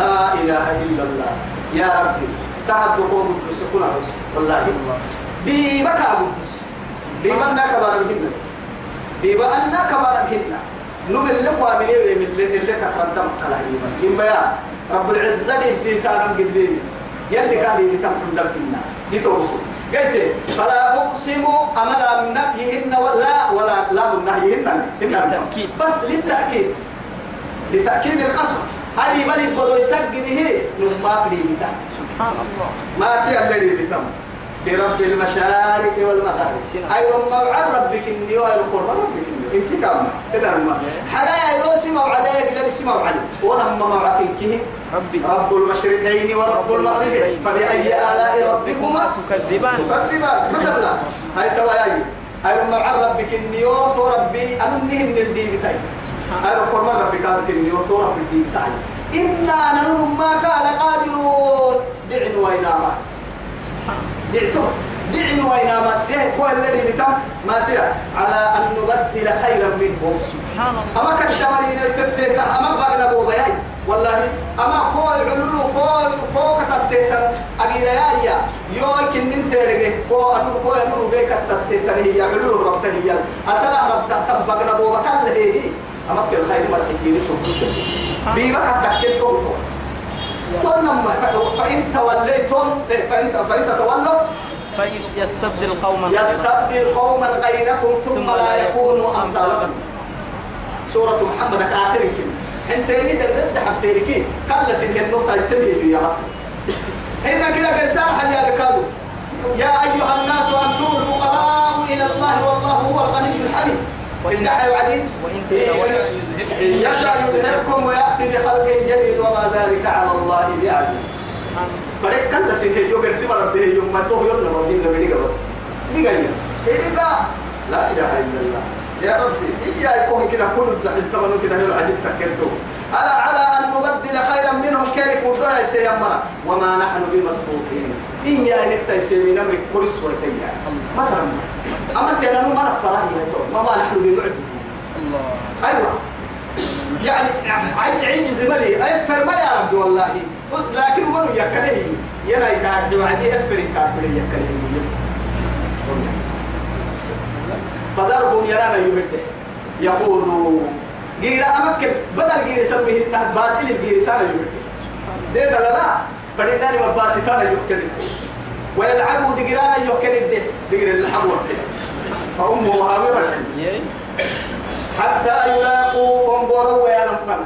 لا إله إلا الله. يا ربي قدس كل عروس. والله بيبا كابدس بيبا أنا كبار الهن بس بيبا أنا كبار الهن نمل لك وامني ويمل لك قدم قلعيبا إما يا رب العزة دي بسيسانا قدبين يلي كان يتم قدم بنا يتوقف قلت فلا أقسم أملا من نفيهن ولا ولا لا من نهيهن. بس للتأكيد. لتأكيد القسم هذه بلي بدو يسجده نما قريبتا سبحان الله. ما تي الذي بتم. برب المشارق والمغارب. أي عن ربك إني وأي قرب ربك إني. إنك كم؟ إذا ما يا يوسي ما عليك لا يسمع عليه ونما معك ربي. رب المشرقين ورب المغربين. فبأي آلاء ربكما تكذبان. تكذبان. كتب لا هاي توايا رب عن ربك النيوت وربي أنني من الدين بتاعي. هاي رب قرب ربك النيوت وربي الدين بتاعي إنا ننم ما قال قادرون. دعن ويناما دعتم دعن ويناما سيه كو الذي بتم. ما تيا. على أن نبدل خيرا منهم. سبحان الله. أما كالشهرين التتيك أما بغنا بو بياي. والله. أما كو علولو. كو كو كتتيك أغير يا يو كن من تيرجه كو أنور كو أنور بيك كتتيك هي علولو ربته هي أسلا ربته تم بغنا بو بكال هي. أما كل خير مرحبين شو بيبك تكتب تو تنما فإن توليتم فإن فإن تتولوا فإن يستبدل قوما يستبدل قوما غيركم ثم لا يكونوا أمثالكم. سورة محمد آخر كلمة إنت يريد الرد حبتيركي قال سن النقطة السبيل يا رب هنا كده قرسال حل يا بكادو يا أيها الناس أنتم الفقراء إلى الله والله هو الغني الحميد. وإن دعا وعدين يشاء يذهبكم. ويأتي بخلق جديد وما ذلك على الله بعزيز. فريق كلا سنه يوغر سيما ربه يوم ما تو يوم لما بين لما بس. نيجا نيجا لا إله إلا الله. يا ربي هي يكون كده كل الدحين تمنو كده هي العجيب تكنتو على على أن نبدل خيرا منهم كارك وضع سيمرا وما نحن بمسبوقين. إن يا نكتا يسمي نمرك كرس وتيا ما ترى أما تيانا ما نفرها ما ما نحن بمعجزين الله. أيوه. يعني عج- عجز ملي أفر ملي يا ربي والله. لكن منو يكله يلا يقعد وعدي أفر يكابل يكله فضربهم يرانا يمد يخوضوا غير امكن بدل غير سميه انها باطل غير سنه يمد ده ده لا لا فديناني مباسي كان يمكن ويلعبوا دقرانا يمكن ده دقر الحبور كده فأمه هاوي يي حتى يلاقوا انظروا وينفن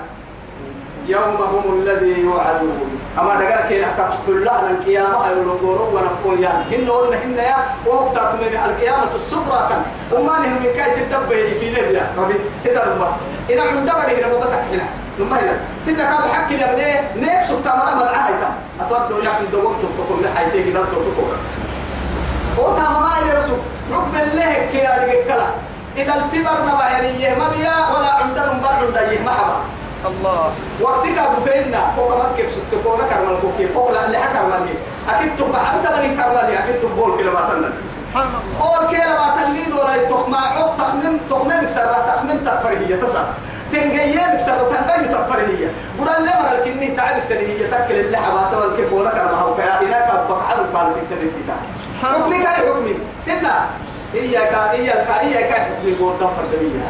يوم هم الذي يوعدون. أما دقر كي نحكم كلها القيامة يلقوروا ونقول يا. هن قلنا هن يا. وقتكم من القيامة الصبرة كان وما نهم من كاي تدبه في ليبيا ربي هذا الماء إن عندما بدي ربما تحنا لما هنا هن كانوا حكي لبني نيك سبتا مرة من عايتا أتودوا لكن دوم تطفوا لحيتي كده تطفوا وتا ما إلى ركب الله كي أرجع إذا التبرنا بعيريه ما بيا ولا عندهم بر عنديه ما حبا. الله. وقتك أبو فينا كوكا مكك ستكونا كرمال كوكي كوكا لا لحا كرمالي. أكيد تبع أنت بني كرمالي أكيد تبول كلا باتنا أول كلا باتنا دورا تخمع عق تخمم تخمم كسر تخمم تفرهية تسر. تنجيه مكسر تنجيه تفرهية. بدل اللي مرة الكني تعب تنهية تأكل اللحى باتنا الكيكونا كرمال كوكا إنك بقعد بالك التنتي حكمي كاي حكمي؟ تنا إياك إياك إياك حكمي؟ بوضع فردمية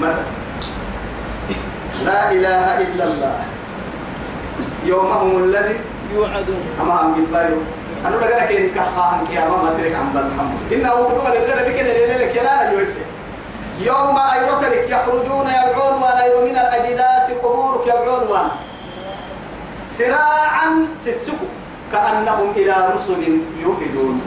مرة. لا إله إلا الله. يومهم الذي يوعدون. أما هم جباريو أنا بقول لك إنك خاهم كي أمام أترك عم محمد إنه هو بدو اللي بكن اللي لك يلا يولد يوم أيرترك يخرجون يبعون ولا من الأجداث قبورك يبعون وأنا سراعا سسكو كأنهم إلى رسل يوفدون.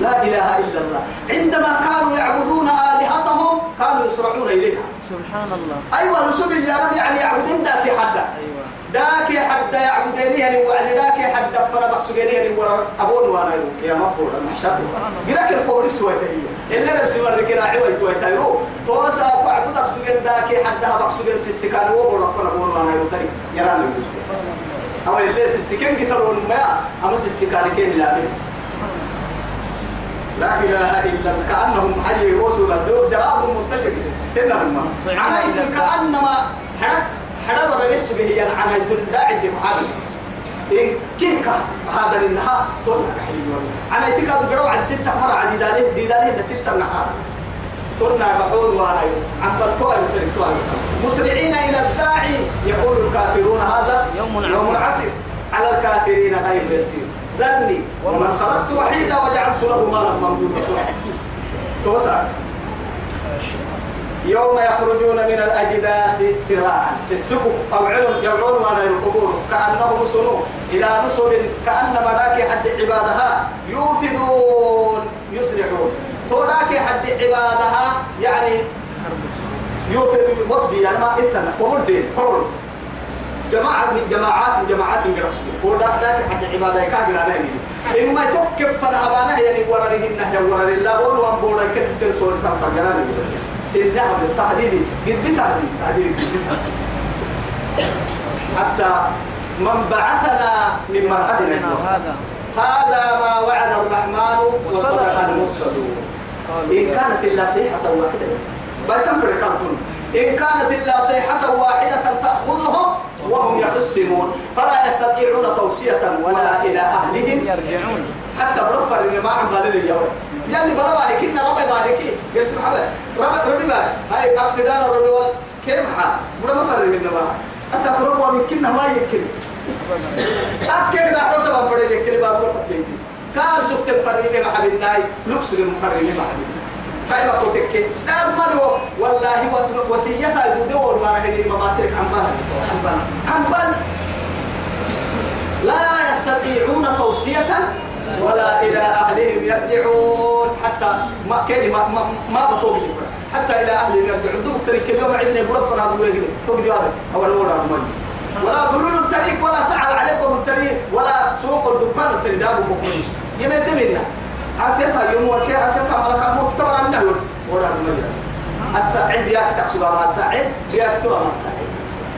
لا إله إلا الله. عندما كانوا يعبدون آلهتهم كانوا يسرعون إليها. سبحان الله أيوة رسل يا رب يعني يعبدون ذاك حدا. أيوة. ذاك حدا يعبديني يعني وعلى ذاك حدا فنا بقسجيني يعني ورا أبون يروك يا مبور المحشر جراك القول السوية هي اللي ربسي ورك راعي ويتوي تايرو توسا وعبد أقسجين ذاك حدا بقسجين سيسكان وبور فنا أبون وأنا يروك تاني. يرانا أما اللي سيسكان كترون ما أما سيسكان كين لا لا إله إلا كأنهم حي رسل الدور جراد منتشر إنهم. أنا إنت كأنما حدا ورا ليش به هي العناية لا عندي محامي إن كيف هذا النهار طلع حليل أنا يتكاد قروا عن ستة مرة عن ديداني ديداني ده ستة نهار كنا بحول وأنا عن بالطوال مسرعين إلى الداعي يقول الكافرون هذا يوم يوم عسير. عسير. على الكافرين غير يسير. ذرني ومن خلقت وحيدا وجعلت له مالا ممدودا. توسع. يوم يخرجون من الأجداث سراعا. في السبق أو علم يوعون وأنا القبور كأنهم سنو إلى نصب كأن ملاك حد عبادها يوفدون يسرعون. تولاك حد عبادها يعني يوفد وفدي يعني ما إتنا قبول دين قبول جماعة من جماعات جماعات من رسول فودا ذاك حد عبادة كامل على إما تكف فنهبانا يعني وررهن هي ورر الله ون وان بورا كده تنسول سامتا جنان سنها بالتحديد قد بتحديد تحديد حتى من بعثنا من مرقدنا هذا هذا ما وعد الرحمن وصدق المرسلون إن كانت إلا صيحة واحدة بس أمريكان إن كانت إلا صيحة واحدة تأخذهم وهم يخصمون فلا يستطيعون توصية ولا إلى أهلهم. يرجعون. حتى برفر إن ما عم بالي اليوم يعني برا بالك إن ربع بالك يا سبحان الله ربع ربع بالك هاي أكسدان الربع كيف حال برا ما فرق من ما أسا ربع من كنا ما يمكن أكيد حتى ما فرق يمكن بابو فكيتي كان سكت فرق ما حبيب ناي لوكس المقرر ما حبيب كيف أقولك لا أضمن والله وسيتها يدور ما هني ما ماتك عن بال عن بال لا يستطيعون توصية ولا إلى أهلهم يرجعون. حتى ما كان ما ما ما بطوق حتى إلى أهلهم يرجعون. دوك تريك اليوم عندنا يقول فنا هذول كده. توق دي هذا مرة أمي ولا ظلول الطريق ولا سعى عليكم الطريق ولا سوق الدكان الطريق ده بكم يمتى منا عافيتها يوم وكي عافيتها ملك الموت طبعا النهر ورا أمي الساعد بياك تحسب ما الساعد بياك توا ما الساعد.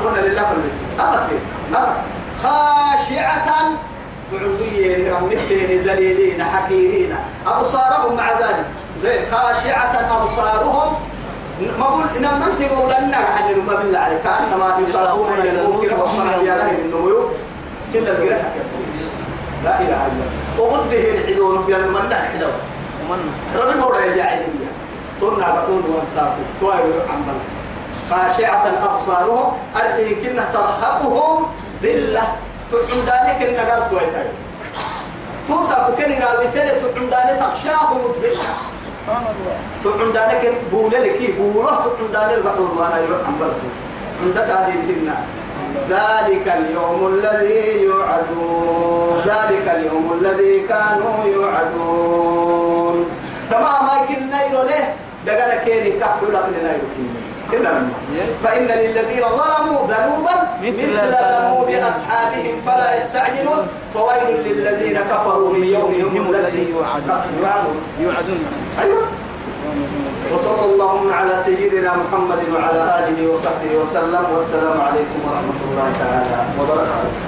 قلنا لله في البيت أفت ليه أفت خاشعة بعضيين رمتين ذليلين حكيرين أبصارهم مع ذلك. ليه؟ خاشعة أبصارهم. ما قول إنما أنت مولانا حجر ما بالله عليك. كأنما يساقون إلى الممكن وصنع بيانه من النمو كلا القرآن لا إله إلا الله. وقده العدون بيان من لا حلو ربي هو يا. جاهلية تنا بقول وانساقوا توائر عمل خاشعة أبصارهم أرحي كنا ترهقهم ذلة. تعم ذلك النقر تويتاي توسع كن رابسة تعم ذلك تخشاهم الله تعم ذلك بولة لكي بولة تعم ذلك بقول وأنا يروح عملته عندك هذه الهنة ذلك اليوم الذي يوعدون. ذلك اليوم الذي كانوا يوعدون. تمام ما كنا يرو له دقنا كيني كحلو لقنا يرو إلا فإن للذين ظلموا ذنوبا مثل ذنوب أصحابهم فلا يستعجلون. فويل للذين كفروا من يومهم هم الذي يوعدون. يوعدون. أيوه. وصلى اللهم على سيدنا محمد وعلى آله وصحبه وسلم. والسلام عليكم ورحمة الله تعالى وبركاته.